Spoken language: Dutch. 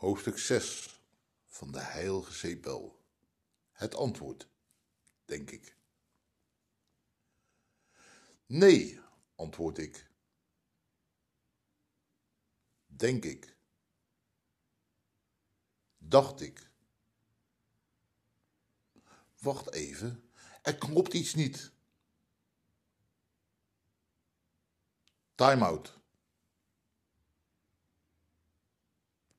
Hoofdstuk 6 van de Heilige Zeepbel. Het antwoord, denk ik. Nee, antwoord ik. Denk ik. Dacht ik. Wacht even, er klopt iets niet. Time out.